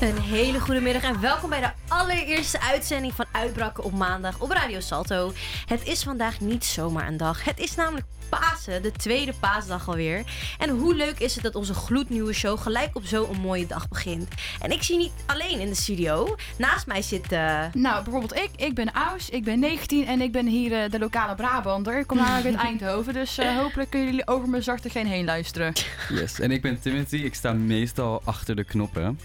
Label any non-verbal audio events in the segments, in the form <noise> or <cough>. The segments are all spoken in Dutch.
Een hele goede middag en welkom bij de allereerste uitzending van Uitbraken op maandag op Radio Salto. Het is vandaag niet zomaar een dag. Het is namelijk Pasen, de tweede paasdag alweer. En hoe leuk is het dat onze gloednieuwe show gelijk op zo'n mooie dag begint. En ik zie niet alleen in de studio. Naast mij zit... eh, Nou, bijvoorbeeld ik. Ik ben Aus, ik ben 19 en ik ben hier eh, de lokale Brabander. Ik kom namelijk uit <laughs> Eindhoven, dus eh, hopelijk kunnen jullie over mijn zachte geen heen luisteren. Yes, en ik ben Timothy. Ik sta meestal achter de knoppen.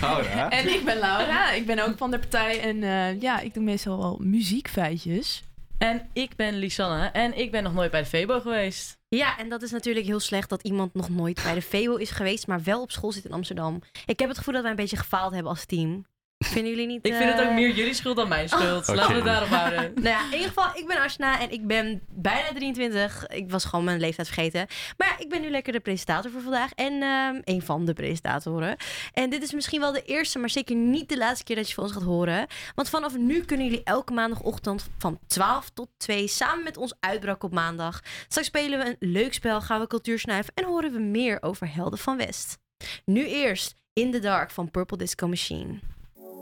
Laura? <laughs> En ik ben Laura, ik ben ook van de partij en eh, ja, ik doe meestal wel muziekfeitjes. En ik ben Lisanne en ik ben nog nooit bij de Febo geweest. Ja, en dat is natuurlijk heel slecht dat iemand nog nooit bij de VWO is geweest, maar wel op school zit in Amsterdam. Ik heb het gevoel dat wij een beetje gefaald hebben als team. Vinden jullie niet? Ik vind het eh, ook meer jullie schuld dan mijn schuld. Laten we het daarop houden. <laughs> Nou ja, in ieder geval, ik ben Ashna en ik ben bijna 23. Ik was gewoon mijn leeftijd vergeten. Maar ja, ik ben nu lekker de presentator voor vandaag. En ehm, een van de presentatoren. En dit is misschien wel de eerste, maar zeker niet de laatste keer dat je van ons gaat horen. Want vanaf nu kunnen jullie elke maandagochtend van 12 tot 2 samen met ons uitbraken op maandag. Straks spelen we een leuk spel, gaan we cultuur snuiven en horen we meer over Helden van West. Nu eerst In the Dark van Purple Disco Machine.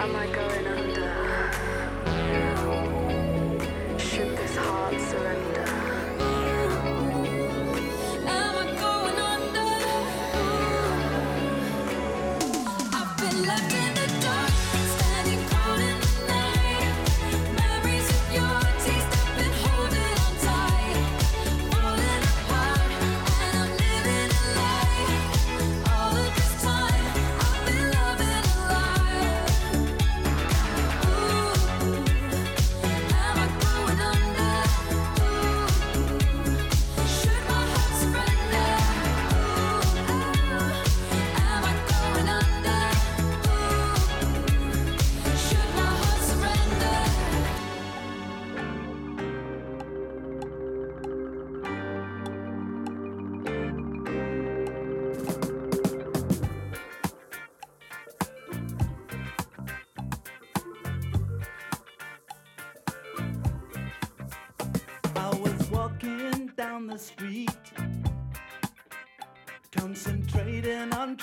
I might go in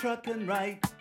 truck and ride.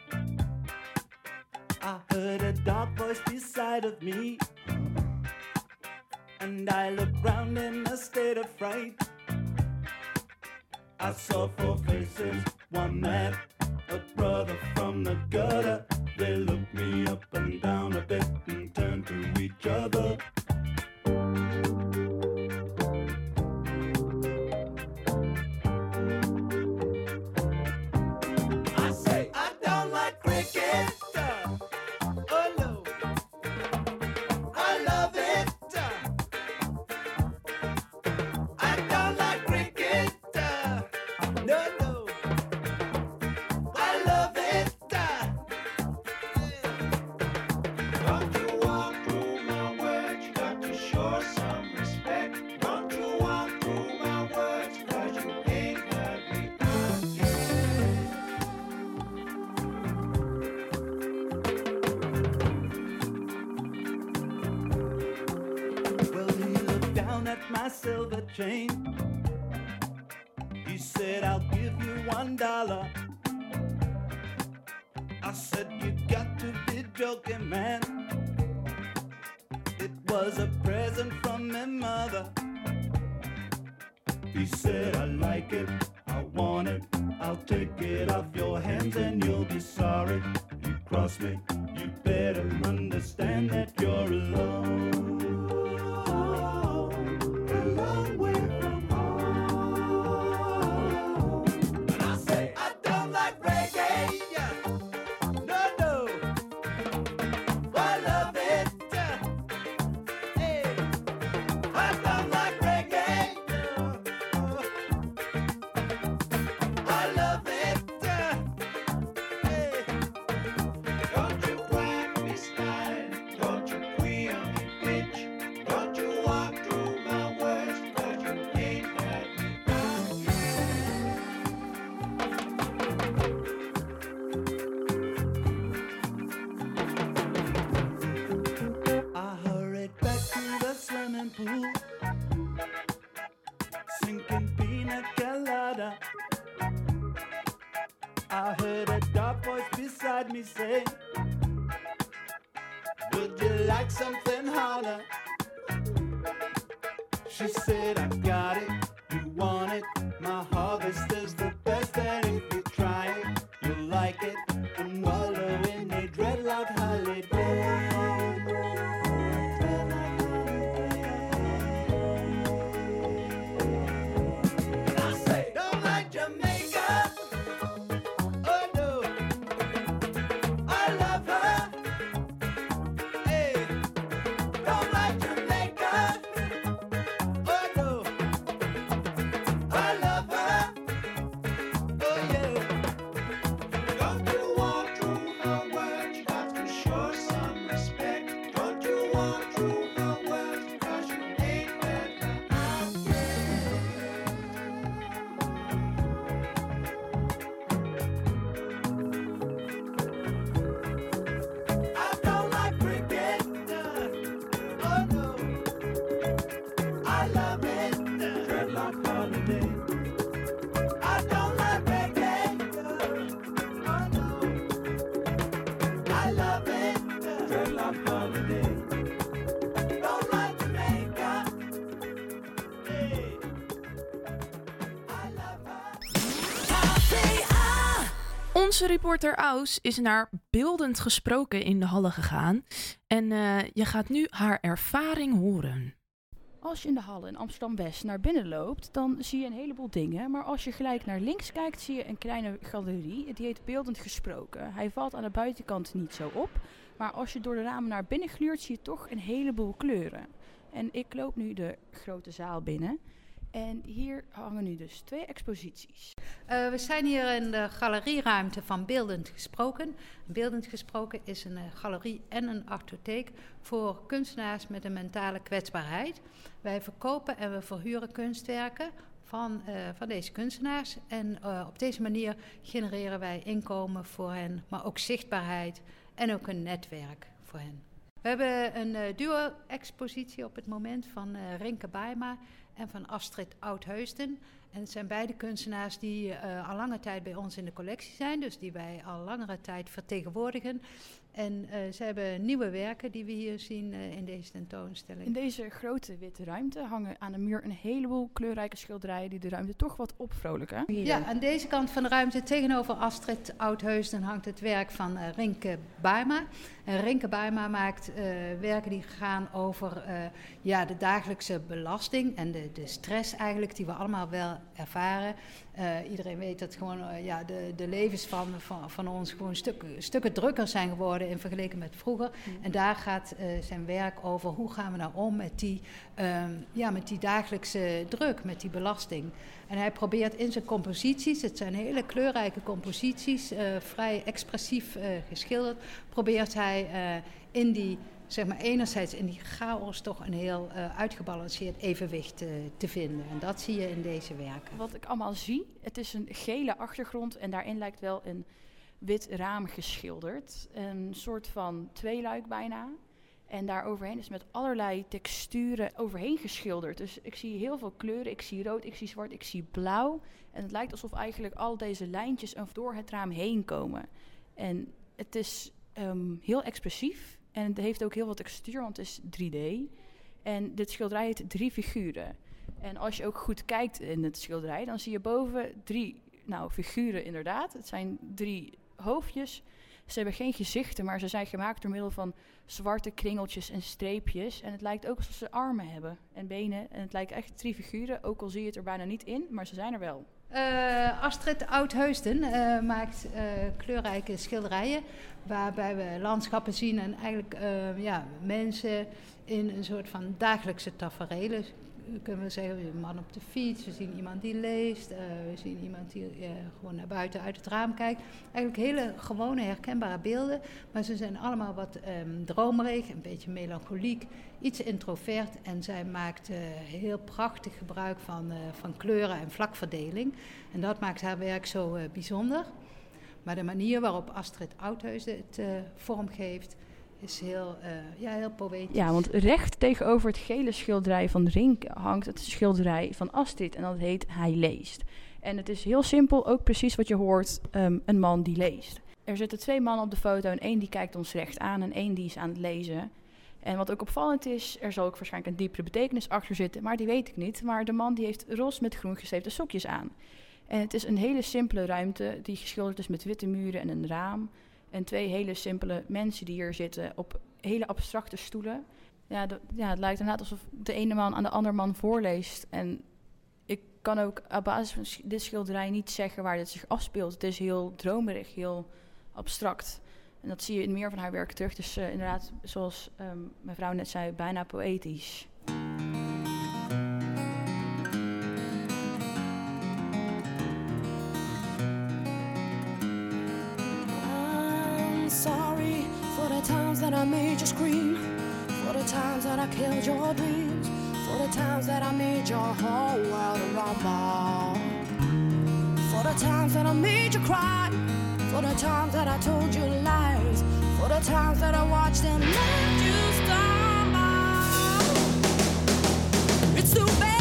change. I heard a dark voice beside me say, Would you like something harder? She said, I got it, you want it. My harvest Onze reporter Aus is naar beeldend gesproken in de hallen gegaan. En eh, je gaat nu haar ervaring horen. Als je in de Hallen in Amsterdam-West naar binnen loopt, dan zie je een heleboel dingen. Maar als je gelijk naar links kijkt, zie je een kleine galerie. Die heet Beeldend Gesproken. Hij valt aan de buitenkant niet zo op. Maar als je door de ramen naar binnen gluurt, zie je toch een heleboel kleuren. En ik loop nu de grote zaal binnen. En hier hangen nu dus twee exposities. Eh, we zijn hier in de galerieruimte van Beeldend Gesproken. Beeldend Gesproken is een eh, galerie en een artotheek voor kunstenaars met een mentale kwetsbaarheid. Wij verkopen en we verhuren kunstwerken van, eh, van deze kunstenaars. En op deze manier genereren wij inkomen voor hen, maar ook zichtbaarheid en ook een netwerk voor hen. We hebben een duo-expositie op het moment van Rinke Baima en van Astrid Oudheusden. En het zijn beide kunstenaars die eh, al lange tijd bij ons in de collectie zijn, dus die wij al langere tijd vertegenwoordigen. En eh, ze hebben nieuwe werken die we hier zien eh, in deze tentoonstelling. In deze grote witte ruimte hangen aan de muur een heleboel kleurrijke schilderijen die de ruimte toch wat opvrolijken. Ja, aan deze kant van de ruimte tegenover Astrid Oudheusden hangt het werk van Rinke Baima. En Rinke Baima maakt eh, werken die gaan over eh, ja, de dagelijkse belasting en de, de stress eigenlijk die we allemaal wel ervaren. Eh, iedereen weet dat gewoon eh, ja, de, de levens van, van, van ons gewoon stukken, stukken drukker zijn geworden in vergelijking met vroeger. En daar gaat eh, zijn werk over hoe gaan we nou om met die, ehm, ja, met die dagelijkse druk, met die belasting. En hij probeert in zijn composities, het zijn hele kleurrijke composities, vrij expressief geschilderd, probeert hij in die, zeg maar enerzijds in die chaos toch een heel eh, uitgebalanceerd evenwicht eh, te vinden. En dat zie je in deze werken. Wat ik allemaal zie, het is een gele achtergrond en daarin lijkt wel een wit raam geschilderd. Een soort van tweeluik bijna. En daar overheen is met allerlei texturen overheen geschilderd. Dus ik zie heel veel kleuren. Ik zie rood, ik zie zwart, ik zie blauw. En het lijkt alsof eigenlijk al deze lijntjes door het raam heen komen. En het is ehm, heel expressief. En het heeft ook heel veel textuur, want het is 3D. En dit schilderij heet Drie Figuren. En als je ook goed kijkt in het schilderij, dan zie je boven drie nou, figuren inderdaad. Het zijn drie hoofdjes. Ze hebben geen gezichten, maar ze zijn gemaakt door middel van zwarte kringeltjes en streepjes. En het lijkt ook alsof ze armen hebben en benen. En het lijkt echt drie figuren, ook al zie je het er bijna niet in, maar ze zijn er wel. Eh, Astrid Oudheusden eh, maakt eh, kleurrijke schilderijen waarbij we landschappen zien en eigenlijk ja, mensen in een soort van dagelijkse tafereelen. Kunnen we zeggen, een man op de fiets, we zien iemand die leest, eh, we zien iemand die eh, gewoon naar buiten uit het raam kijkt. Eigenlijk hele gewone, herkenbare beelden, maar ze zijn allemaal wat ehm, dromerig, een beetje melancholiek, iets introvert. En zij maakt eh, heel prachtig gebruik van, van kleuren en vlakverdeling. En dat maakt haar werk zo bijzonder. Maar de manier waarop Astrid Oudheusden het vormgeeft, is heel, eh, ja, heel poëtisch. Ja, want recht tegenover het gele schilderij van Rink hangt het schilderij van Astrid. En dat heet Hij leest. En het is heel simpel, ook precies wat je hoort, ehm, een man die leest. Er zitten twee mannen op de foto en één die kijkt ons recht aan en één die is aan het lezen. En wat ook opvallend is, er zal ook waarschijnlijk een diepere betekenis achter zitten, maar die weet ik niet. Maar de man die heeft roze met groen gesteepte sokjes aan. En het is een hele simpele ruimte die geschilderd is met witte muren en een raam. En twee hele simpele mensen die hier zitten op hele abstracte stoelen. Ja, ja, het lijkt inderdaad alsof de ene man aan de andere man voorleest. En ik kan ook op basis van dit schilderij niet zeggen waar dit zich afspeelt. Het is heel dromerig, heel abstract. En dat zie je in meer van haar werk terug. Dus eh, inderdaad, zoals ehm, mevrouw net zei, bijna poëtisch. That I made you scream, for the times that I killed your dreams, for the times that I made your whole world rumble, for the times that I made you cry, for the times that I told you lies, for the times that I watched and let you stumble. It's too bad,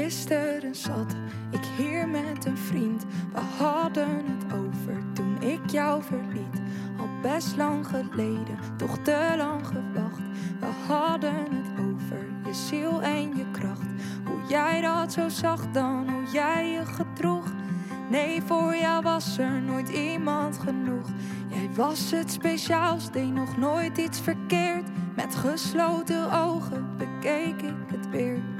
Gisteren zat ik hier met een vriend. We hadden het over toen ik jou verliet. Al best lang geleden, toch te lang gewacht. We hadden het over je ziel en je kracht. Hoe jij dat zo zag dan, hoe jij je gedroeg. Nee, voor jou was er nooit iemand genoeg. Jij was het speciaals, deed nog nooit iets verkeerd. Met gesloten ogen bekeek ik het weer.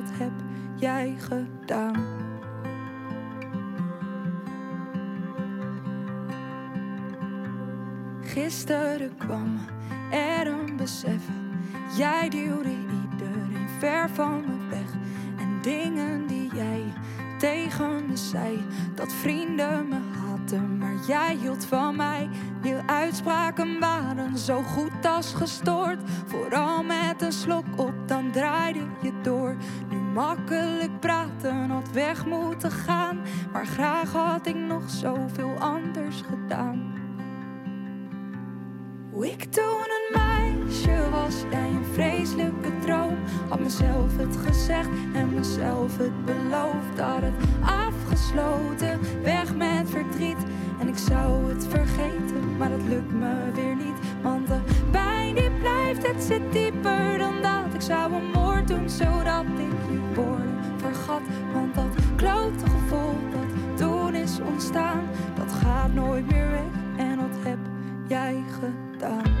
jij gedaan. Gisteren kwam er een besef. Jij duwde iedereen ver van me weg. En dingen die jij tegen me zei. Dat vrienden me haten, maar jij hield van mij. Je uitspraken waren zo goed als gestoord. Vooral met een slok op, dan draaide je door. Makkelijk praten had weg moeten gaan. Maar graag had ik nog zoveel anders gedaan. Hoe ik toen een meisje was, jij een vreselijke droom. Had mezelf het gezegd en mezelf het beloofd. Had het afgesloten, weg met verdriet. En ik zou het vergeten, maar dat lukt me weer niet. Want de pijn die blijft, het zit dieper dan dat. Ik zou een moord doen, zodat ik je woorden vergat. Want dat klote gevoel dat toen is ontstaan, dat gaat nooit meer weg. En dat heb jij gedaan.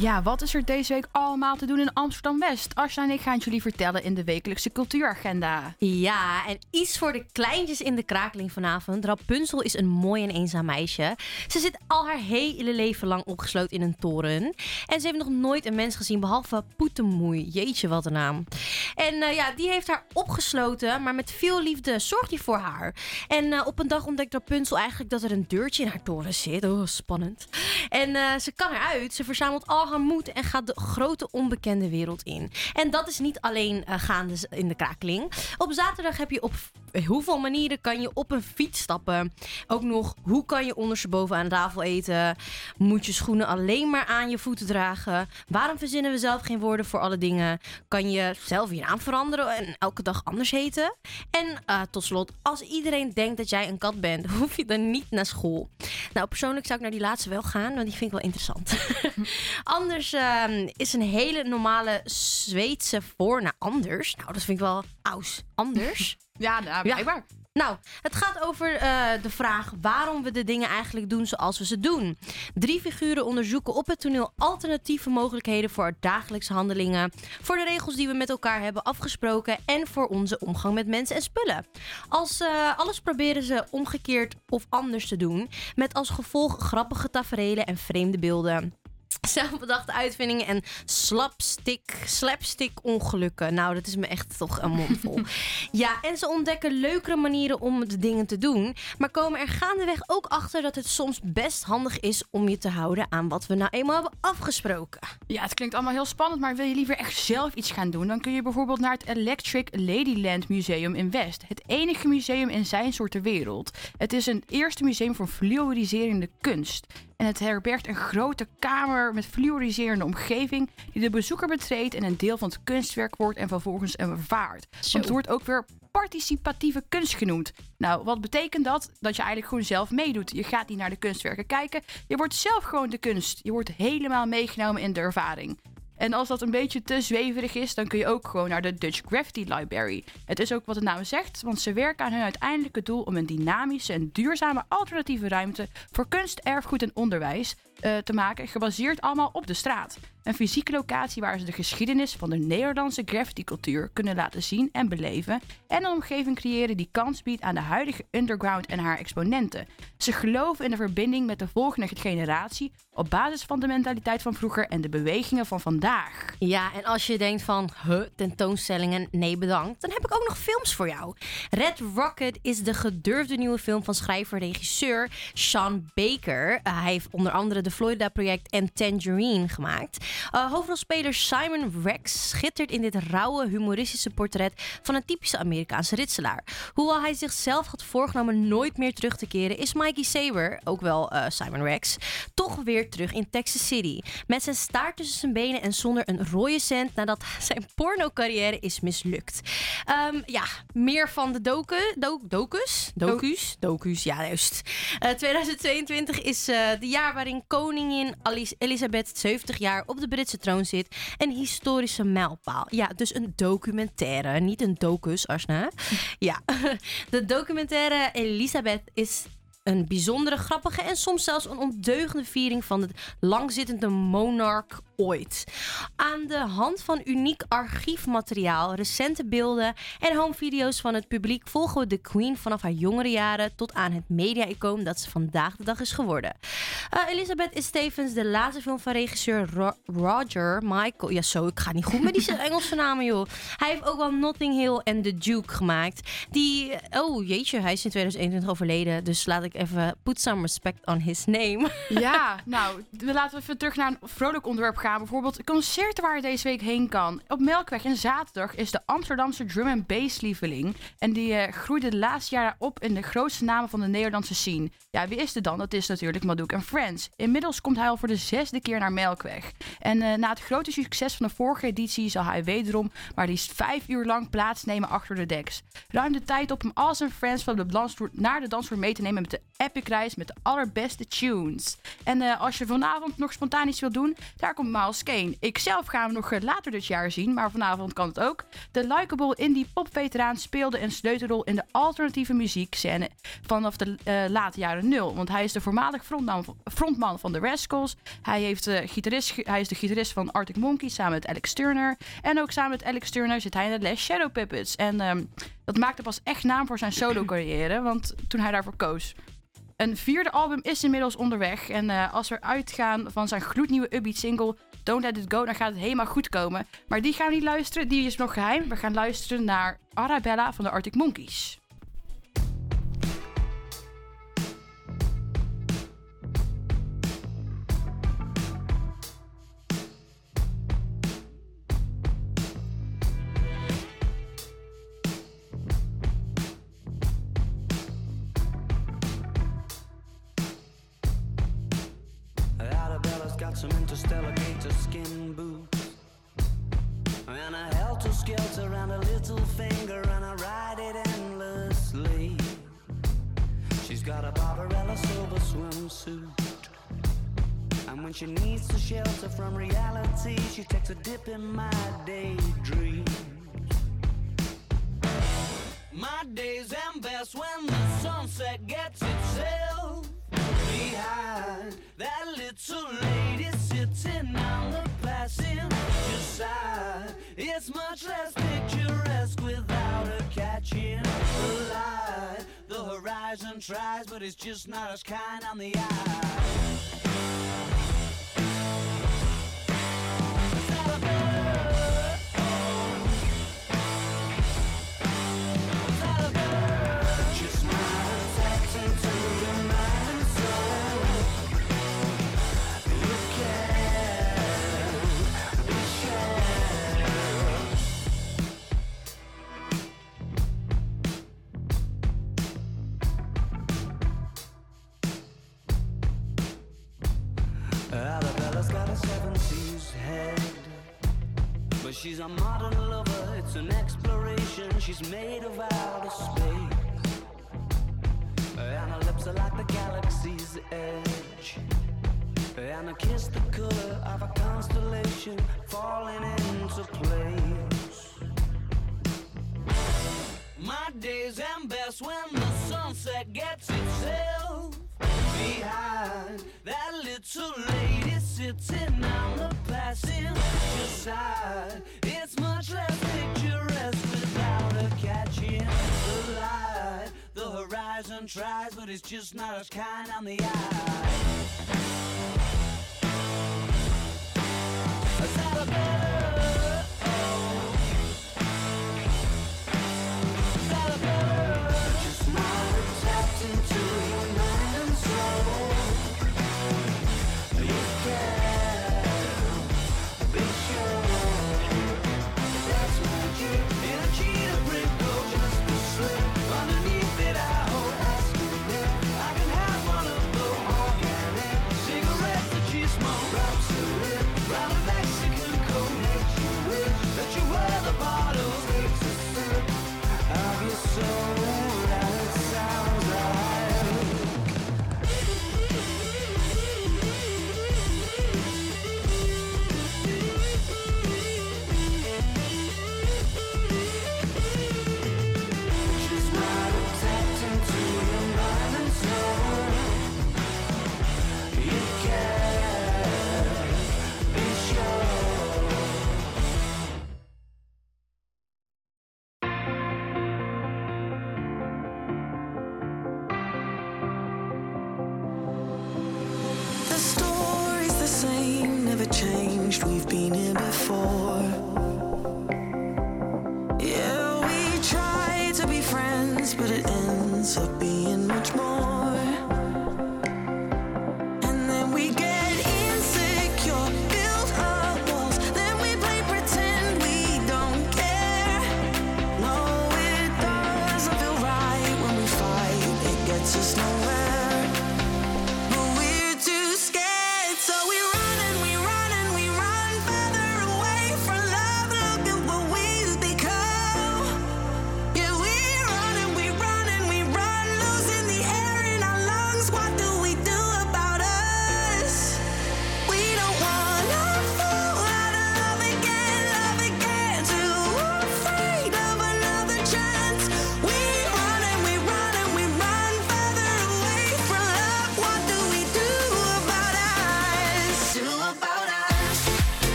Ja, wat is er deze week allemaal te doen in Amsterdam-West? Asja en ik gaan het jullie vertellen in de wekelijkse cultuuragenda. Ja, en iets voor de kleintjes in de krakeling vanavond. Rapunzel is een mooi en eenzaam meisje. Ze zit al haar hele leven lang opgesloten in een toren. En ze heeft nog nooit een mens gezien behalve Poetemoei. Jeetje, wat een naam. En eh, ja, die heeft haar opgesloten, maar met veel liefde zorgt hij voor haar. En eh, op een dag ontdekt Rapunzel eigenlijk dat er een deurtje in haar toren zit. Oh, spannend. En eh, ze kan eruit. Ze verzamelt al moed en gaat de grote onbekende wereld in. En dat is niet alleen eh, gaande in de krakeling. Op zaterdag heb je op hoeveel manieren kan je op een fiets stappen. Ook nog, hoe kan je ondersteboven aan tafel eten? Moet je schoenen alleen maar aan je voeten dragen? Waarom verzinnen we zelf geen woorden voor alle dingen? Kan je zelf je naam veranderen en elke dag anders heten? En eh, tot slot, als iedereen denkt dat jij een kat bent, <laughs> hoef je dan niet naar school. Nou, persoonlijk zou ik naar die laatste wel gaan, want die vind ik wel interessant. <laughs> anders ehm, is een hele normale Zweedse voornaam anders. Nou, dat vind ik wel aus. Anders. <laughs> Ja, nou, blijkbaar. Nou, het gaat over eh, de vraag waarom we de dingen eigenlijk doen zoals we ze doen. Drie figuren onderzoeken op het toneel alternatieve mogelijkheden voor dagelijkse handelingen, voor de regels die we met elkaar hebben afgesproken en voor onze omgang met mensen en spullen. Als eh, alles proberen ze omgekeerd of anders te doen, met als gevolg grappige taferelen en vreemde beelden. <laughs> Zelfbedachte uitvindingen en slapstick, slapstick ongelukken. Nou, dat is me echt toch een mond vol. <laughs> ja, en ze ontdekken leukere manieren om de dingen te doen. Maar komen er gaandeweg ook achter dat het soms best handig is om je te houden aan wat we nou eenmaal hebben afgesproken. Ja, het klinkt allemaal heel spannend, maar wil je liever echt zelf iets gaan doen? Dan kun je bijvoorbeeld naar het Electric Ladyland Museum in West. Het enige museum in zijn soort ter wereld. Het is een eerste museum voor fluoriserende kunst. En het herbergt een grote kamer met fluoriserende omgeving die de bezoeker betreedt en een deel van het kunstwerk wordt en vervolgens ervaart. Want het wordt ook weer participatieve kunst genoemd. Nou, wat betekent dat? Dat je eigenlijk gewoon zelf meedoet. Je gaat niet naar de kunstwerken kijken. Je wordt zelf gewoon de kunst. Je wordt helemaal meegenomen in de ervaring. En als dat een beetje te zweverig is, dan kun je ook gewoon naar de Dutch Gravity Library. Het is ook wat de naam zegt, want ze werken aan hun uiteindelijke doel om een dynamische en duurzame alternatieve ruimte voor kunst, erfgoed en onderwijs eh, te maken, gebaseerd allemaal op de straat. Een fysieke locatie waar ze de geschiedenis van de Nederlandse graffiti-cultuur kunnen laten zien en beleven. En een omgeving creëren die kans biedt aan de huidige underground en haar exponenten. Ze geloven in de verbinding met de volgende generatie op basis van de mentaliteit van vroeger en de bewegingen van vandaag. Ja, en als je denkt van, huh, tentoonstellingen, nee bedankt, dan heb ik ook nog films voor jou. Red Rocket is de gedurfde nieuwe film van schrijver-regisseur Sean Baker. Uh, hij heeft onder andere de Florida Project en Tangerine gemaakt. Uh, hoofdrolspeler Simon Rex schittert in dit rauwe, humoristische portret van een typische Amerikaanse ritselaar. Hoewel hij zichzelf had voorgenomen nooit meer terug te keren, is Mikey Saber, ook wel uh, Simon Rex, toch weer terug in Texas City. Met zijn staart tussen zijn benen en zonder een rode cent nadat <laughs> zijn porno-carrière is mislukt. Um, ja, meer van de docu, do, docus? Docus? Docus, ja juist. Uh, 2022 is uh, de jaar waarin koningin Elisabeth 70 jaar op de Britse troon zit. Een historische mijlpaal. Ja, dus een documentaire, niet een docus, Arsna. Ja, <laughs> de documentaire Elisabeth is een bijzondere, grappige en soms zelfs een ondeugende viering van het langzittende monarch ooit. Aan de hand van uniek archiefmateriaal, recente beelden en homevideo's van het publiek volgen we de Queen vanaf haar jongere jaren tot aan het media-icoon dat ze vandaag de dag is geworden. Uh, Elizabeth is tevens de laatste film van regisseur Ro Roger Michael. Ja, zo, ik ga niet goed met die <laughs> Engelse namen, joh. Hij heeft ook wel Notting Hill en The Duke gemaakt. Die, oh jeetje, hij is in 2021 overleden, dus laat ik even put some respect on his name. <laughs> Ja, nou, laten we even terug naar een vrolijk onderwerp gaan. Bijvoorbeeld concerten waar je deze week heen kan. Op Melkweg en zaterdag is de Amsterdamse drum and bass lieveling. En die uh, groeide de laatste jaren op in de grootste namen van de Nederlandse scene. Ja, wie is het dan? Dat is natuurlijk Madouk en Friends. Inmiddels komt hij al voor de zesde keer naar Melkweg. En uh, na het grote succes van de vorige editie zal hij wederom maar liefst vijf uur lang plaatsnemen achter de decks. Ruim de tijd op om al zijn friends van de dansvloer naar de dansvloer mee te nemen met de epic reis met de allerbeste tunes. En uh, als je vanavond nog spontaan iets wilt doen, daar komt Miles Kane. Ik zelf ga hem nog later dit jaar zien, maar vanavond kan het ook. De likable indie popveteraan speelde een sleutelrol in de alternatieve muziekscène vanaf de uh, late jaren nul. Want hij is de voormalig frontman, frontman van de Rascals. Hij, heeft, gitarist, hij is de gitarist van Arctic Monkeys samen met Alex Turner. En ook samen met Alex Turner zit hij in de Les Shadow Puppets. En um, dat maakte pas echt naam voor zijn solo carrière, want toen hij daarvoor koos. Een vierde album is inmiddels onderweg. En uh, als we uitgaan van zijn gloednieuwe upbeat single Don't Let It Go, dan gaat het helemaal goed komen. Maar die gaan we niet luisteren, die is nog geheim. We gaan luisteren naar Arabella van de Arctic Monkeys. Barbarella silver swimsuit And when she needs to shelter from reality She takes a dip in my daydream. My days end best when the sunset gets itself behind that little lady sitting on the passenger side. It's much less picturesque without her catching the light. The horizon tries, but it's just not as kind on the eye. She's a modern lover, it's an exploration. She's made of outer space. And her lips are like the galaxy's edge. And I kiss the color of a constellation falling into place. My days end best when the sunset gets itself behind that little lady sitting on the passing beside. It's much less picturesque without a catching the light. The horizon tries, but it's just not as kind on the eye. A better? Oh.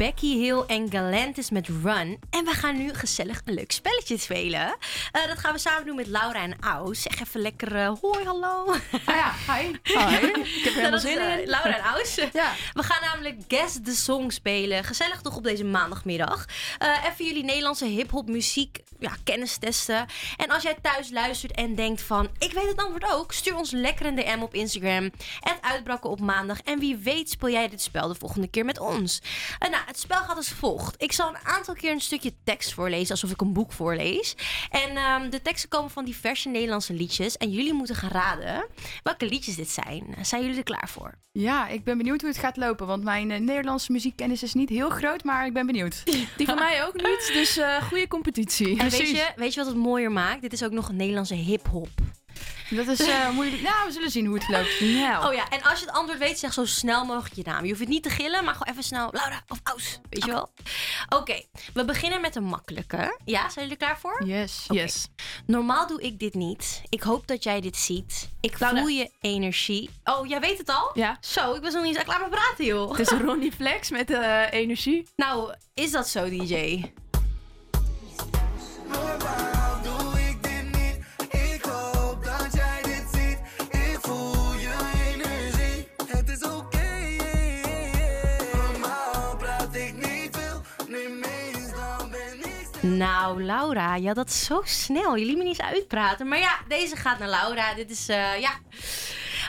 Becky Hill en Galantis met Run. En we gaan nu gezellig een leuk spelletje spelen. Eh, dat gaan we samen doen met Laura en Aus. Zeg even lekker eh, hoi, hallo. ja, hi. <laughs> Hi. Ik heb er helemaal Dat is, zin eh, in. Laura en Aus. Ja. We gaan namelijk Guess the Song spelen. Gezellig toch op deze maandagmiddag. Eh, even jullie Nederlandse hip-hop muziek ja, kennis testen. En als jij thuis luistert en denkt van... ik weet het antwoord ook... stuur ons lekker een DM op Instagram. Het uitbraken op maandag. En wie weet speel jij dit spel de volgende keer met ons. Eh, nou, het spel gaat als volgt. Ik zal een aantal keer een stukje tekst voorlezen... alsof ik een boek voorlees. En ehm, de teksten komen van diverse Nederlandse liedjes. En jullie moeten gaan raden welke liedjes dit zijn. Zijn jullie er klaar voor? Ja, ik ben benieuwd hoe het gaat lopen. Want mijn eh, Nederlandse muziekkennis is niet heel groot, maar ik ben benieuwd. Die van mij ook niet, dus eh goede competitie. En weet je, weet je wat het mooier maakt? Dit is ook nog een Nederlandse hip-hop. Dat is eh, moeilijk. Nou, we zullen zien hoe het loopt. <laughs> Nou. Oh ja, en als je het antwoord weet, zeg zo snel mogelijk je naam. Je hoeft het niet te gillen, maar gewoon even snel Laura of Aus. Weet je wel? Oké, we beginnen met een makkelijke. Ja, zijn jullie er klaar voor? Yes. Yes. Normaal doe ik dit niet. Ik hoop dat jij dit ziet. Ik Laura. voel je energie. Oh, jij weet het al? Ja. Zo, ik was nog niet eens klaar met praten, joh. Het is <laughs> Ronnie Flex met eh, energie. Nou, is dat zo, DJ? Is. Nou, Laura, ja, dat zo snel. Je liet me niet eens uitpraten. Maar ja, deze gaat naar Laura. Dit is, eh, ja.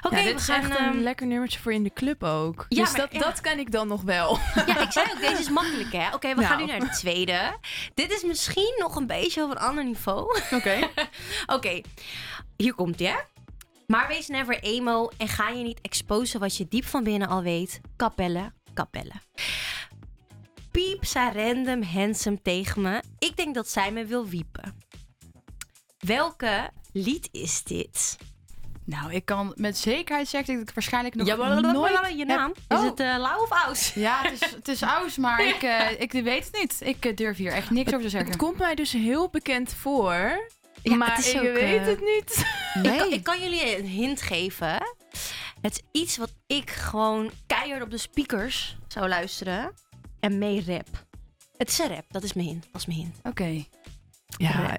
Oké, ja, we gaan... echt ehm, een lekker nummertje voor in de club ook. Ja, dus maar- dat, ja. dat kan ik dan nog wel. Ja, ik zei ook, deze is makkelijk, hè? Oké, we gaan nu Nou. naar de tweede. Dit is misschien nog een beetje op een ander niveau. Oké. <laughs> Oké, hier komt ie, hè? Maar wees never emo en ga je niet exposen wat je diep van binnen al weet. Kapelle, kapelle. Piep zei random handsome tegen me. Ik denk dat zij me wil wiepen. Welke lied is dit? Nou, ik kan met zekerheid zeggen dat ik waarschijnlijk nog Ja, nooit... je heb- naam. Is Oh. het eh Lau of Aus? Ja, het is, het is aus, maar <laughs> ik, eh, ik weet het niet. Ik eh, durf hier echt niks over te zeggen. Het komt mij dus heel bekend voor. Ja, maar ik ook, weet het niet. Ik, kan, ik kan jullie een hint geven. Het is iets wat ik gewoon keihard op de speakers zou luisteren en mee rap. Het is een rap, dat is mijn hint. Dat is mijn hint. Oké. Ja,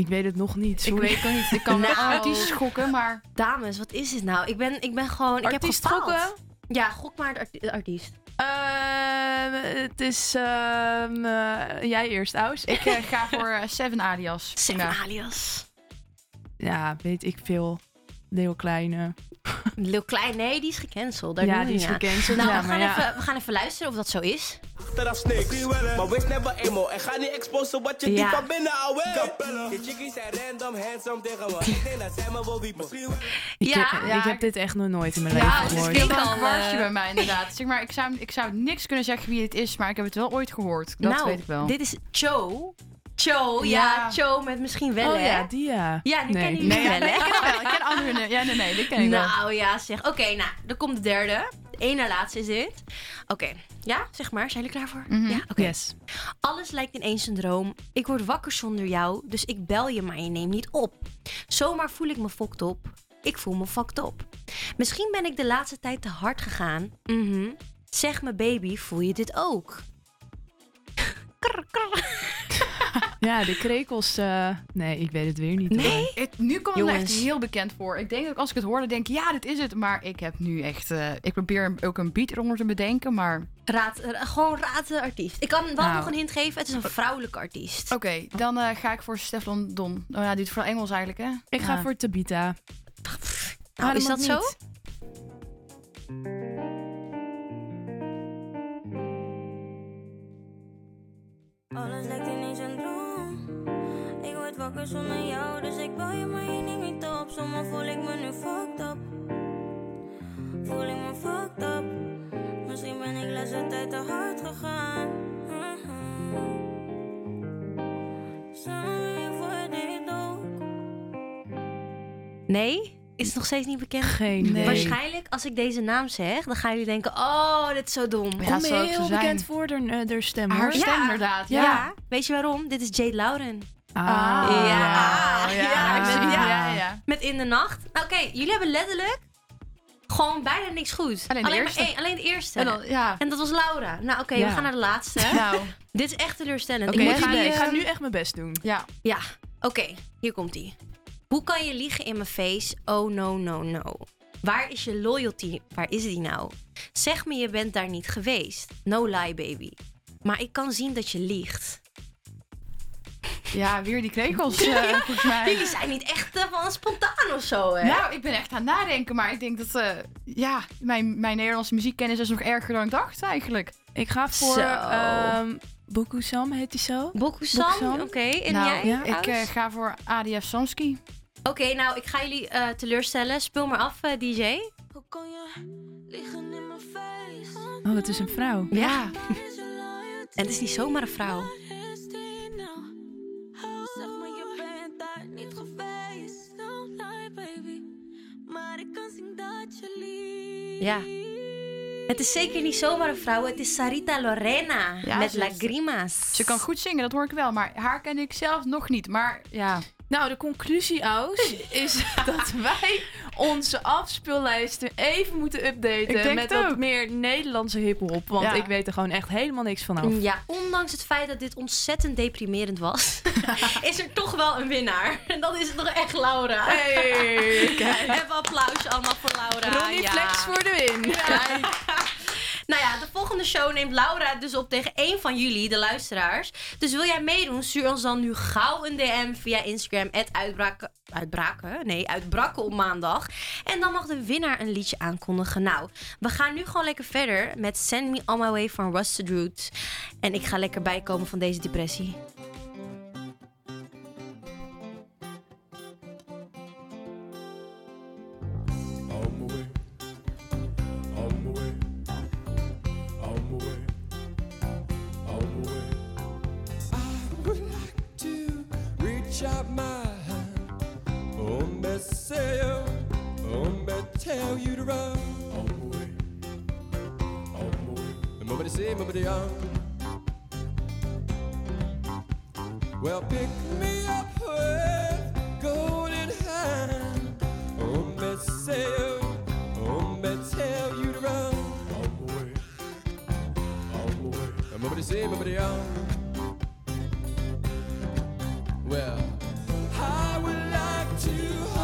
ik weet het nog niet. Ik Sorry. weet het niet. Ik kan <laughs> wel Nou. artiesten schokken, maar... Dames, wat is dit nou? Ik ben, ik ben gewoon. Artiest ik heb gefaald. gokken? Ja, gok maar de, arti- de artiest. Ehm, het is ehm, eh, jij eerst, Aus. Ik eh, ga voor eh, Seven Alias. Seven alias. Ja, weet ik veel. Heel kleine. Lil Klein, nee, die is gecanceld. Daar Ja, die is gecanceld, Nou, ja, we, gaan ja. even, we gaan even luisteren of dat zo is. Achteraf snakes. Maar wees never emo. En ga niet exposen wat je Ja. Ik Ja, heb, ja. ik heb dit echt nog nooit in mijn Ja, leven het gehoord. is Ik wel al, een kwartje eh, bij mij inderdaad. Zeg maar, ik zou, ik zou niks kunnen zeggen wie het is, maar ik heb het wel ooit gehoord. Dat nou, weet ik wel. dit is Cho. Cho, ja. Cho met misschien wel, oh ja, die ja. Ja, die Nee. kennen jullie Nee, wel, hè? ik ken wel. Ik ken andere... Ja, nee, nee, die ken ik wel. Nou ja, zeg. Oké, nou, dan komt de derde. De ene laatste is dit. Oké, ja, zeg maar. Zijn jullie klaar voor? Mhm. Ja, oké. Yes. Alles lijkt ineens een droom. Ik word wakker zonder jou, dus ik bel je, maar je neemt niet op. Zomaar voel ik me fokt op. Ik voel me fucked op. Misschien ben ik de laatste tijd te hard gegaan. Mhm. Zeg me, baby, voel je dit ook? Krr, krr. <laughs> Ja, de krekels. eh, nee, ik weet het weer niet. Nee? Het, nu komt het me echt heel bekend voor. Ik denk dat als ik het hoorde, denk ik, ja, dit is het. Maar ik heb nu echt... eh, ik probeer ook een beat eronder te bedenken, maar... Raad, eh, gewoon raad de artiest. Ik kan wel Nou. nog een hint geven. Het is een vrouwelijke artiest. Oké, dan eh, ga ik voor Stefan Don. Oh ja, die is voor Engels eigenlijk, hè? Ik ga voor Tabita. Nou, is dat ook zo? Nee? Is het nog steeds niet bekend? Geen idee. Waarschijnlijk, als ik deze naam zeg, dan gaan jullie denken: oh, dit is zo dom. Ja, Komt ook zo heel zijn. bekend voor de, eh, stem, Haar stem Ja. inderdaad, Ja. ja. weet je waarom? Dit is Jade Lauren. Ah, Ja. ja, zie- ja. ja, ja. Met In de Nacht. Nou, Oké, jullie hebben letterlijk Gewoon bijna niks goed. Alleen de maar eerste. één- alleen de eerste. En dan- ja. En dat was Laura. Nou, oké, Ja. we gaan naar de laatste. <laughs> Nou. Dit is echt teleurstellend. Ik moet jullie, ik ga eh, nu echt mijn best doen. Ja. Ja, oké. Hier komt ie. Hoe kan je liegen in mijn face? Oh no, no, no. Waar is je loyalty? Waar is die nou? Zeg me je bent daar niet geweest. No lie, baby. Maar ik kan zien dat je liegt. Ja, weer die krekels, eh, <laughs> volgens mij. Jullie zijn niet echt eh, van spontaan of zo, hè? Nou, ik ben echt aan het nadenken, maar ik denk dat, eh, ja, mijn, mijn Nederlandse muziekkennis is nog erger dan ik dacht eigenlijk. Ik ga voor Zo. ehm Bokusam, heet die zo? Bokusam, oké. En nou, jij? ja, ik eh, ga voor ADF Samski. Oké, nou, ik ga jullie eh, teleurstellen. Speel maar af, eh, DJ. Hoe kon je liggen in mijn face? Oh, het is een vrouw. Ja. En het is niet zomaar een vrouw. Is die? Zeg maar, je bent daar niet geweest. Don't lie, baby. Maar ik kan zien dat je liegt. Ja. Het is zeker niet zomaar een vrouw. Het is Sarita Lorena. Ja, met lagrimas. Ze kan goed zingen, dat hoor ik wel, maar haar ken ik zelf nog niet. Maar ja, Nou, de conclusie, Aus, <laughs> is dat wij onze afspeellijsten even moeten updaten. Met het wat meer Nederlandse hip-hop. Want Ja. ik weet er gewoon echt helemaal niks van af. Ja, ondanks het feit dat dit ontzettend deprimerend was, <laughs> is er toch wel een winnaar. En dat is toch echt Laura. Hey, kijk. <laughs> Even applausje allemaal voor Laura. Ronnie ja. Flex voor de win. Nou ja, de volgende show neemt Laura dus op tegen één van jullie, de luisteraars. Dus wil jij meedoen, stuur ons dan nu gauw een DM via Instagram. Uitbraken. Uitbraken? Nee, uitbraken op maandag. En dan mag de winnaar een liedje aankondigen. Nou, we gaan nu gewoon lekker verder met Send Me On My Way van Rusted Roots. En ik ga lekker bijkomen van deze depressie. Tell you to run. On my way. And nobody say, nobody on. Well, pick me up with golden hand. Oh, me say. Oh, me tell you to run. On my way. And nobody say, nobody on. Well, I would like to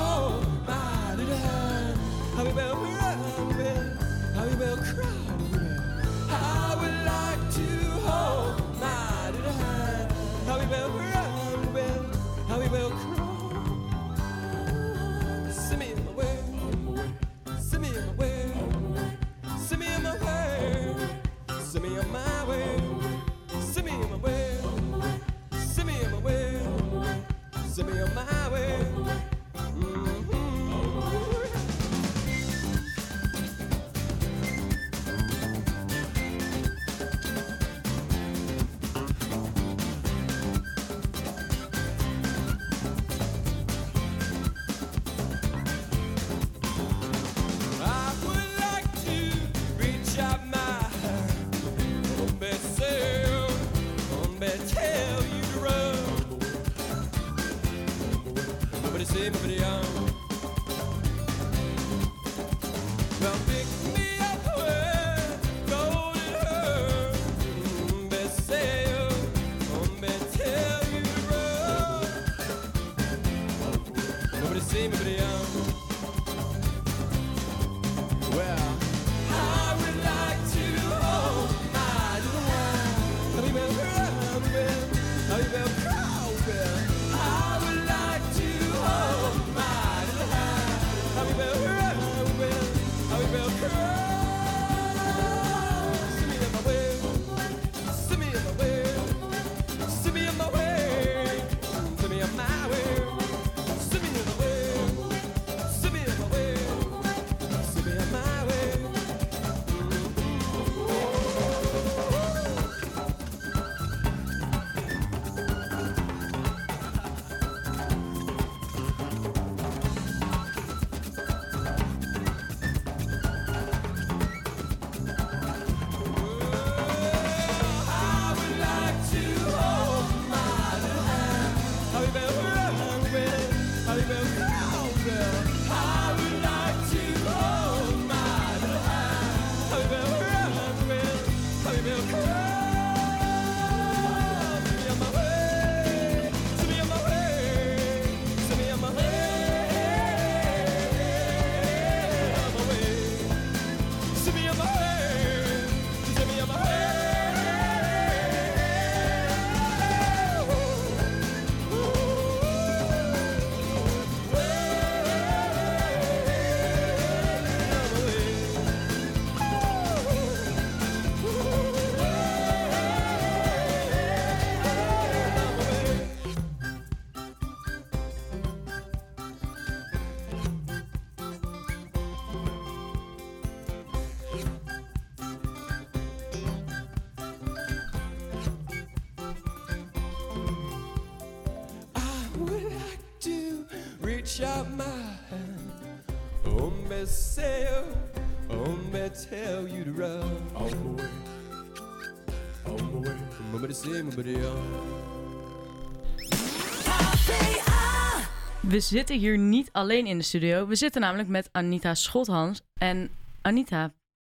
We zitten hier niet alleen in de studio. We zitten namelijk met Anita Schothans. En Anita,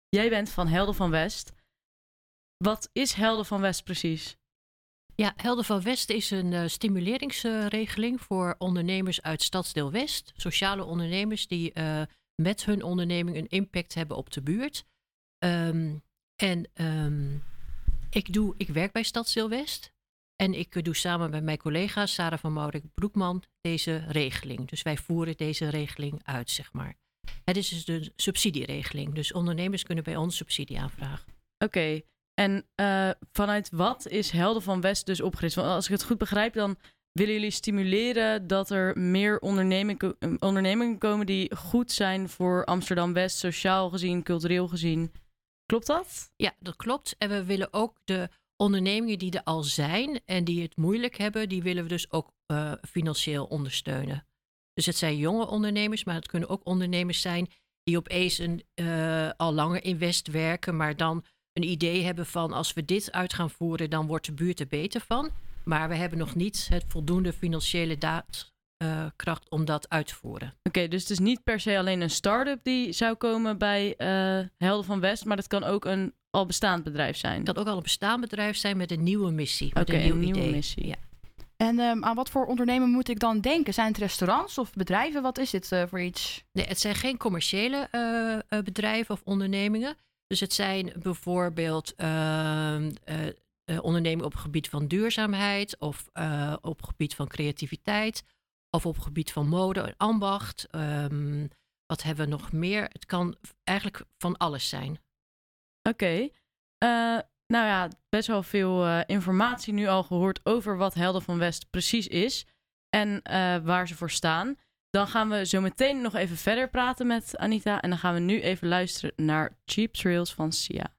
jij bent van Helden van West. Wat is Helden van West precies? Ja, Helden van West is een eh, stimuleringsregeling voor ondernemers uit Stadsdeel West. Sociale ondernemers die eh, met hun onderneming een impact hebben op de buurt. Ehm, en ehm, ik, doe, ik werk bij Stadsdeel West. En ik eh, doe samen met mijn collega Sarah van Maurik Broekman deze regeling. Dus wij voeren deze regeling uit, zeg maar. Het is dus de subsidieregeling. Dus ondernemers kunnen bij ons subsidie aanvragen. Oké, en eh, vanuit wat is Helden van West dus opgericht? Want als ik het goed begrijp, dan willen jullie stimuleren dat er meer eh, ondernemingen komen die goed zijn voor Amsterdam West, sociaal gezien, cultureel gezien. Klopt dat? Ja, dat klopt. En we willen ook de ondernemingen die er al zijn en die het moeilijk hebben, die willen we dus ook eh, financieel ondersteunen. Dus het zijn jonge ondernemers, maar het kunnen ook ondernemers zijn die opeens een, eh, al langer in West werken, maar dan een idee hebben van als we dit uit gaan voeren, dan wordt de buurt er beter van. Maar we hebben nog niet het voldoende financiële daadkracht om dat uit te voeren. Oké, dus het is niet per se alleen een start-up die zou komen bij eh, Helden van West, maar het kan ook een al bestaand bedrijf zijn. Het kan ook al een bestaand bedrijf zijn met een nieuwe missie. Oké, een nieuw een nieuwe idee. missie. Ja. En ehm, aan wat voor ondernemen moet ik dan denken? Zijn het restaurants of bedrijven? Wat is dit eh, voor iets? Nee, het zijn geen commerciële eh, eh, bedrijven of ondernemingen. Dus het zijn bijvoorbeeld ehm, eh, eh, ondernemingen op het gebied van duurzaamheid of eh, op het gebied van creativiteit of op het gebied van mode en ambacht. Ehm, wat hebben we nog meer? Het kan eigenlijk van alles zijn. Oké. Eh, nou ja, best wel veel eh, informatie nu al gehoord over wat Helden van West precies is en eh, waar ze voor staan. Dan gaan we zo meteen nog even verder praten met Anita en dan gaan we nu even luisteren naar Cheap Trails van Sia.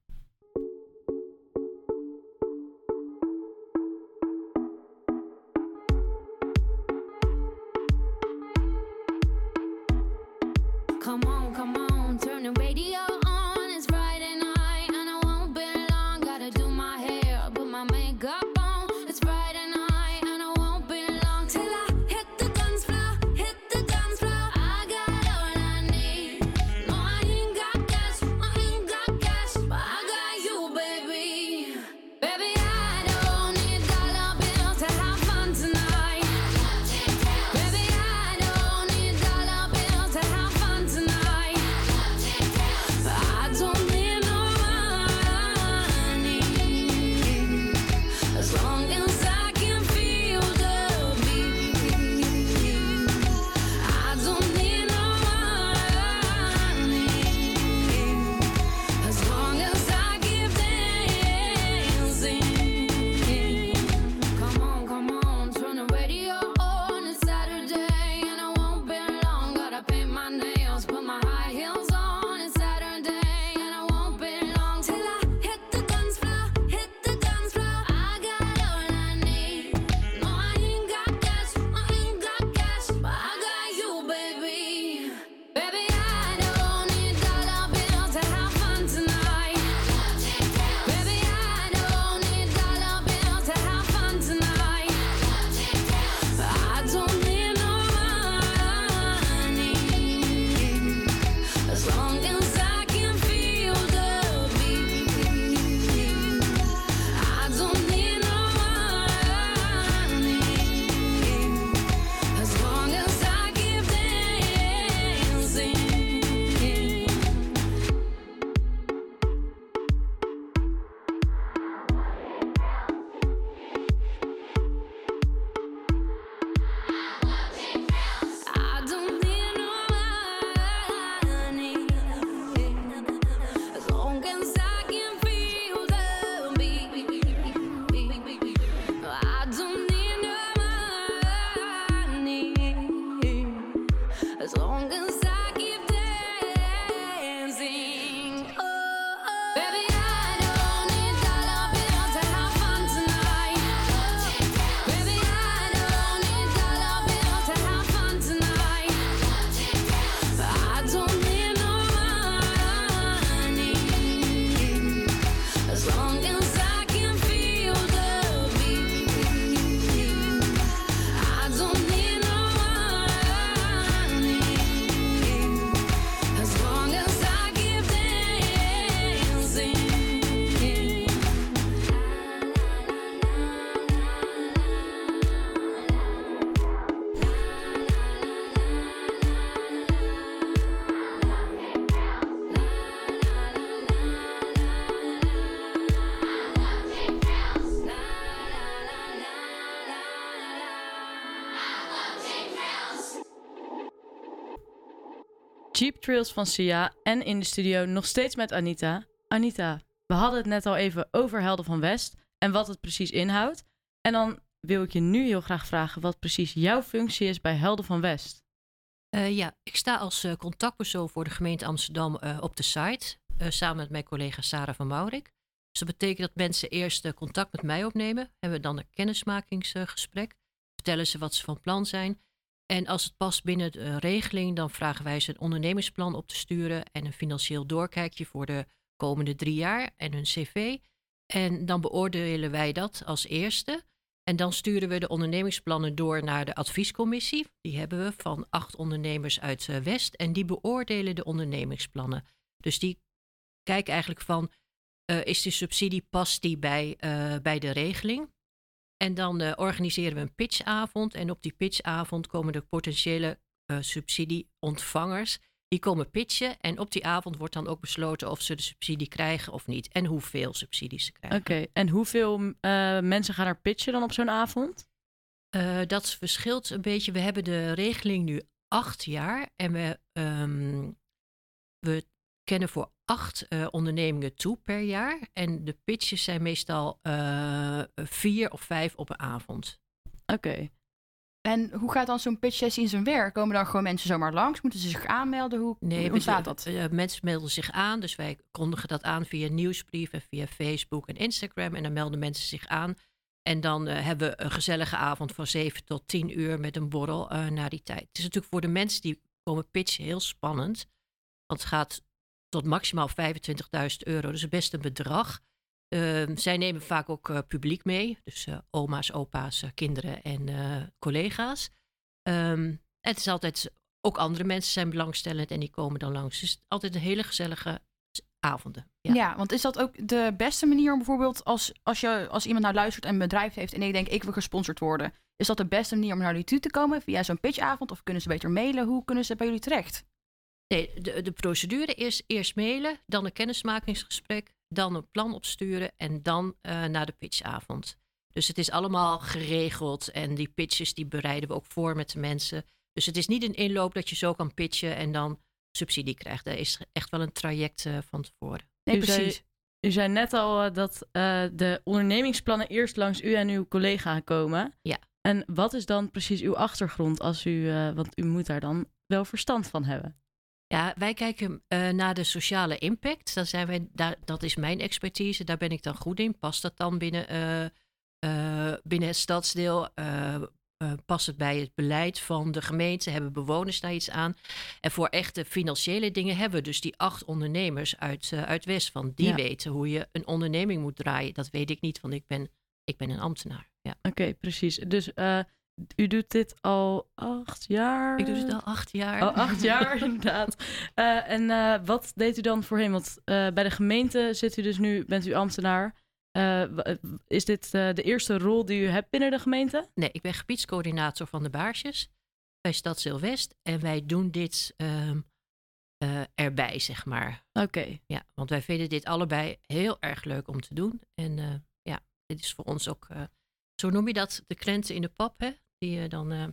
Cheap Trails van Sia en in de studio nog steeds met Anita. Anita, we hadden het net al even over Helden van West en wat het precies inhoudt. En dan wil ik je nu heel graag vragen wat precies jouw functie is bij Helden van West. Eh, ja, ik sta als eh, contactpersoon voor de gemeente Amsterdam eh, op de site. samen met mijn collega Sarah van Maurik. Dus dat betekent dat mensen eerst contact met mij opnemen. Hebben we dan een kennismakingsgesprek. Vertellen ze wat ze van plan zijn. En als het past binnen de regeling, dan vragen wij ze een ondernemingsplan op te sturen. En een financieel doorkijkje voor de komende drie jaar en hun cv. En dan beoordelen wij dat als eerste. En dan sturen we de ondernemingsplannen door naar de adviescommissie. Die hebben we van acht ondernemers uit eh, West. En die beoordelen de ondernemingsplannen. Dus die kijken eigenlijk van, eh, is de subsidie, past die bij, eh, bij de regeling? En dan eh, organiseren we een pitchavond. En op die pitchavond komen de potentiële eh, subsidieontvangers. Die komen pitchen. En op die avond wordt dan ook besloten of ze de subsidie krijgen of niet. En hoeveel subsidies ze krijgen. Oké, en hoeveel eh, mensen gaan er pitchen dan op zo'n avond? Dat verschilt een beetje. We hebben de regeling nu acht jaar. En we, ehm, we kennen voor acht eh, ondernemingen toe per jaar. En de pitches zijn meestal eh, vier of vijf op een avond. Oké. En hoe gaat dan zo'n pitch sessie in zijn werk? Komen dan gewoon mensen zomaar langs? Moeten ze zich aanmelden? Hoe, Nee, hoe we- staat dat? eh, mensen melden zich aan. Dus wij kondigen dat aan via nieuwsbrief en via Facebook en Instagram. En dan melden mensen zich aan. En dan hebben we een gezellige avond van 7 tot 10 uur met een borrel eh na die tijd. Het is natuurlijk voor de mensen die komen pitchen heel spannend. Want het gaat tot maximaal 25.000 euro. Dus best een bedrag. Ehm, zij nemen vaak ook eh, publiek mee. Dus eh, oma's, opa's, eh, kinderen en collega's. Ehm, het is altijd, ook andere mensen zijn belangstellend en die komen dan langs. Dus altijd een hele gezellige avonden. Ja. want is dat ook de beste manier om bijvoorbeeld als, als, je, als iemand nou luistert en een bedrijf heeft en ik denk ik wil gesponsord worden, is dat de beste manier om naar jullie toe te komen via zo'n pitchavond of kunnen ze beter mailen? Hoe kunnen ze bij jullie terecht? Nee, de, de procedure is eerst mailen, dan een kennismakingsgesprek, dan een plan opsturen en dan eh, naar de pitchavond. Dus het is allemaal geregeld en die pitches die bereiden we ook voor met de mensen. Dus het is niet een inloop dat je zo kan pitchen en dan subsidie krijgt. Er is echt wel een traject eh, van tevoren. u Zei, u zei net al eh, dat eh, de ondernemingsplannen eerst langs u en uw collega komen. Ja. En wat is dan precies uw achtergrond als u, eh, want u moet daar dan wel verstand van hebben. Ja, wij kijken eh, naar de sociale impact. Dan zijn wij, daar, dat is mijn expertise. Daar ben ik dan goed in. Past dat dan binnen, eh, eh, binnen het stadsdeel? Past het bij het beleid van de gemeente? Hebben bewoners daar iets aan? En voor echte financiële dingen hebben we dus die acht ondernemers uit, uit West. Van die Ja. weten hoe je een onderneming moet draaien. Dat weet ik niet, want ik ben, ik ben een ambtenaar. Ja. Oké, precies. Dus u doet dit al acht jaar? Ik doe het al acht jaar. Al acht jaar, <laughs> inderdaad. Eh, en eh, wat deed u dan voorheen? Want eh, bij de gemeente zit u dus nu, bent u ambtenaar. Is dit de eerste rol die u hebt binnen de gemeente? Nee, ik ben gebiedscoördinator van de Baarsjes bij Stadsdeel West. En wij doen dit ehm, eh, erbij, zeg maar. Oké. Ja, want wij vinden dit allebei heel erg leuk om te doen. En ja, dit is voor ons ook, zo noem je dat, de krenten in de pap, hè? Die je dan eh,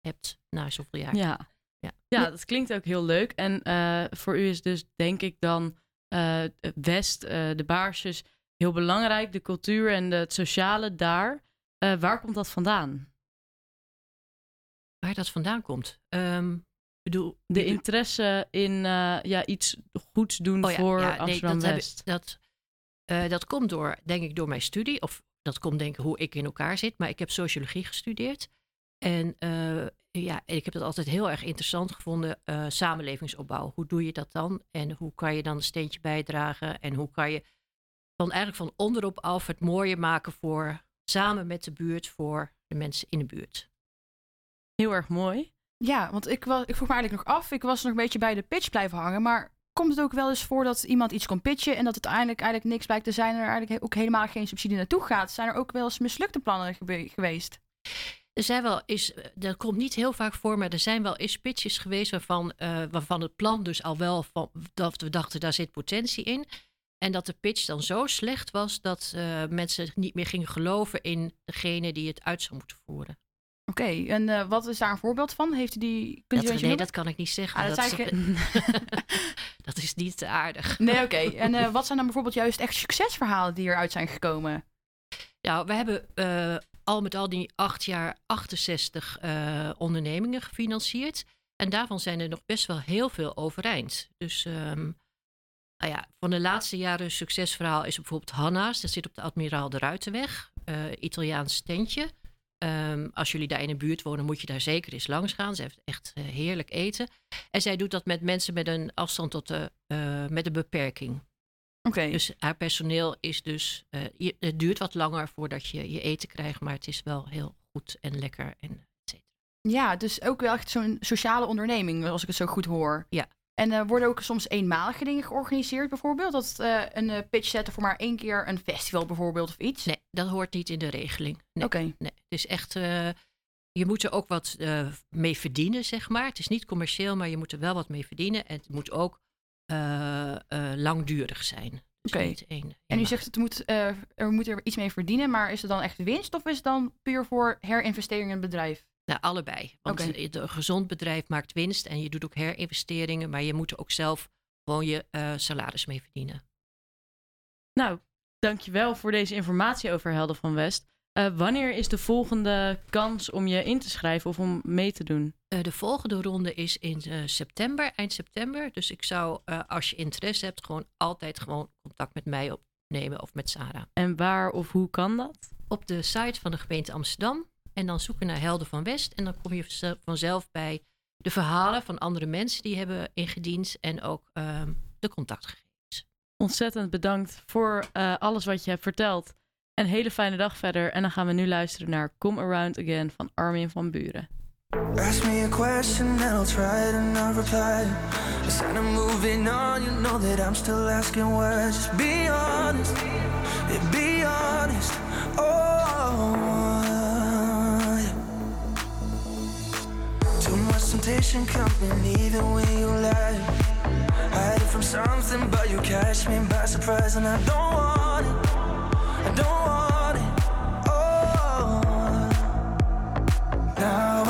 hebt na zoveel jaar. Ja. Ja. Ja, dat klinkt ook heel leuk. En eh, voor u is dus, denk ik dan, eh, West, de baarsjes, heel belangrijk. De cultuur en de, het sociale daar. Waar komt dat vandaan? Waar dat vandaan komt? Ik bedoel, De interesse in ja, iets goeds doen Oh ja, voor ja, nee, Amsterdam dat ik- West. dat, dat komt door, denk ik, door mijn studie. Of dat komt denk ik hoe ik in elkaar zit. Maar ik heb sociologie gestudeerd. En eh, ja, ik heb dat altijd heel erg interessant gevonden. eh, samenlevingsopbouw. Hoe doe je dat dan? En hoe kan je dan een steentje bijdragen? En hoe kan je van eigenlijk van onderop af het mooier maken voor samen met de buurt, voor de mensen in de buurt. Heel erg mooi. Ja, want ik, was, ik vroeg me eigenlijk nog af. Ik was nog een beetje bij de pitch blijven hangen. Maar komt het ook wel eens voor dat iemand iets komt pitchen en dat het uiteindelijk eigenlijk niks blijkt te zijn en er eigenlijk ook helemaal geen subsidie naartoe gaat? Zijn er ook wel eens mislukte plannen gebe- geweest? Er zijn wel eens, dat komt niet heel vaak voor, maar er zijn wel eens pitches geweest waarvan, eh, waarvan het plan dus al wel van dat we dachten daar zit potentie in. En dat de pitch dan zo slecht was dat eh, mensen niet meer gingen geloven in degene die het uit zou moeten voeren. Oké, en eh, wat is daar een voorbeeld van? Heeft u die... Kunt u Dat, nee, dat kan ik niet zeggen. Ah, dat dat, is, <laughs> dat is niet aardig. Nee, oké. En eh, wat zijn dan bijvoorbeeld juist echt succesverhalen die eruit zijn gekomen? Nou, we hebben eh, al met al die acht jaar 68 eh, ondernemingen gefinancierd. En daarvan zijn er nog best wel heel veel overeind. Dus ehm, nou ja, van de laatste jaren succesverhaal is bijvoorbeeld Hanna's. Dat zit op de Admiraal de Ruitenweg. eh, Italiaans tentje. Ehm, als jullie daar in de buurt wonen, moet je daar zeker eens langs gaan. Ze heeft echt eh, heerlijk eten. En zij doet dat met mensen met een afstand tot de, met een beperking. Dus haar personeel is dus. eh, je- het duurt wat langer voordat je je eten krijgt, maar het is wel heel goed en lekker. En, Ja, dus ook wel echt zo'n sociale onderneming, als ik het zo goed hoor. Ja. En eh, worden ook soms eenmalige dingen georganiseerd, bijvoorbeeld? Dat eh, een pitch zetten voor maar één keer een festival, bijvoorbeeld, of iets? Nee, dat hoort niet in de regeling. Nee, Oké. nee. Het is echt. je moet er ook wat mee verdienen, zeg maar. Het is niet commercieel, maar je moet er wel wat mee verdienen. En het moet ook eh, eh, langdurig zijn. Dus Oké. En u zegt het moet, eh, er moet er iets mee verdienen, maar is het dan echt winst of is het dan puur voor herinvestering in het bedrijf? Nou, allebei. Want een gezond bedrijf maakt winst en je doet ook herinvesteringen, maar je moet er ook zelf gewoon je eh, salaris mee verdienen. Nou, dankjewel voor deze informatie over Helden van West. Eh, wanneer is de volgende kans om je in te schrijven of om mee te doen? Eh, de volgende ronde is in eh, september, eind september. Dus ik zou, als je interesse hebt, gewoon altijd gewoon contact met mij opnemen of met Sarah. En waar of hoe kan dat? Op de site van de gemeente Amsterdam. En dan zoeken naar Helden van West. En dan kom je vanzelf- bij de verhalen van andere mensen die hebben ingediend. En ook ehm, de contactgegevens. Ontzettend bedankt voor alles wat je hebt verteld. Een hele fijne dag verder. En dan gaan we nu luisteren naar Come Around Again van Armin van Buren. Ask me a question and I'll try to not reply. Instead of moving on, you know that I'm still asking why. Just be honest, yeah, be honest. Oh, yeah. Too much temptation coming even when you lie. Hiding from something, but you catch me by surprise, and I don't want it. I don't want it. Oh. Now